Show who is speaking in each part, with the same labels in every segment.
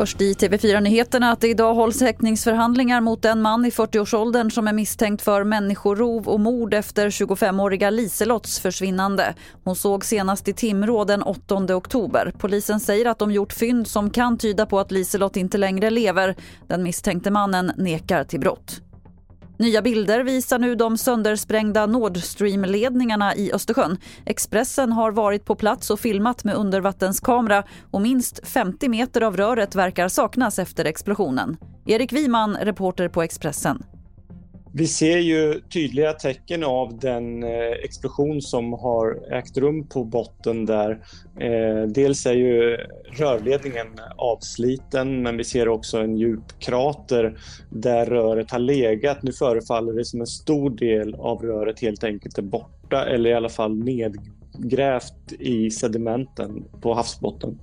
Speaker 1: Först i TV4-nyheterna att det idag hålls häktningsförhandlingar mot en man i 40-årsåldern som är misstänkt för människorov och mord efter 25-åriga Liselotts försvinnande. Hon såg senast i Timrå den 8 oktober. Polisen säger att de gjort fynd som kan tyda på att Liselott inte längre lever. Den misstänkte mannen nekar till brott. Nya bilder visar nu de söndersprängda Nord Stream-ledningarna i Östersjön. Expressen har varit på plats och filmat med undervattenskamera och minst 50 meter av röret verkar saknas efter explosionen. Erik Wiman, reporter på Expressen.
Speaker 2: Vi ser ju tydliga tecken av den eh, explosion som har ägt rum på botten där. Eh, dels är ju rörledningen avsliten men vi ser också en djup krater där röret har legat. Nu förefaller det som en stor del av röret helt enkelt är borta eller i alla fall nedgrävt i sedimenten på havsbotten.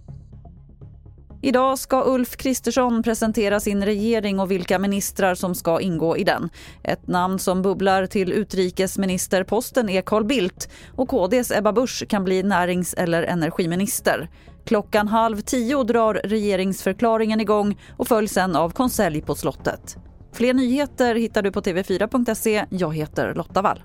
Speaker 1: Idag ska Ulf Kristersson presentera sin regering och vilka ministrar som ska ingå i den. Ett namn som bubblar till utrikesministerposten är Carl Bildt och KDs Ebba Busch kan bli närings eller energiminister. Klockan halv tio drar regeringsförklaringen igång och följs sen av konselj på slottet. Fler nyheter hittar du på tv4.se. Jag heter Lotta Wall.